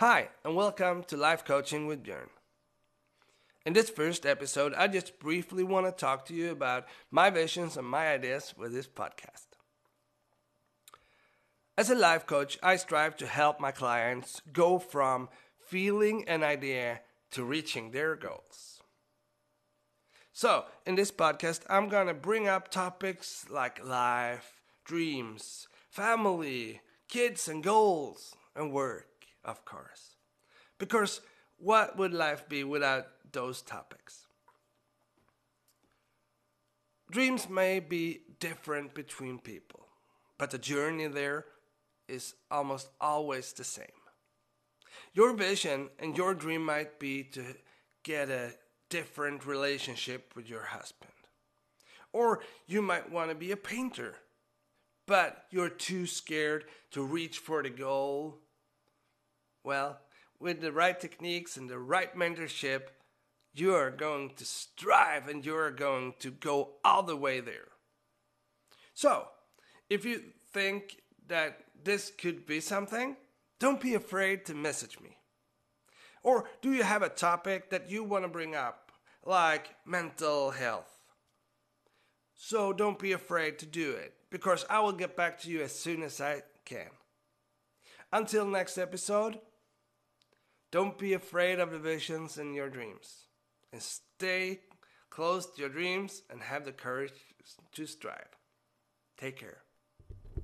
Hi, and welcome to Life Coaching with Björn. In this first episode, I just briefly want to talk to you about my visions and my ideas with this podcast. As a life coach, I strive to help my clients go from feeling an idea to reaching their goals. So, in this podcast, I'm going to bring up topics like life, dreams, family, kids and goals, and work of course. Because what would life be without those topics? Dreams may be different between people, but the journey there is almost always the same. Your vision and your dream might be to get a different relationship with your husband. Or you might want to be a painter, but you're too scared to reach for the goal well, with the right techniques and the right mentorship, you are going to strive and you are going to go all the way there. So, if you think that this could be something, don't be afraid to message me. Or do you have a topic that you want to bring up, like mental health? So don't be afraid to do it, because I will get back to you as soon as I can. Until next episode, don't be afraid of the visions in your dreams. And stay close to your dreams and have the courage to strive. Take care.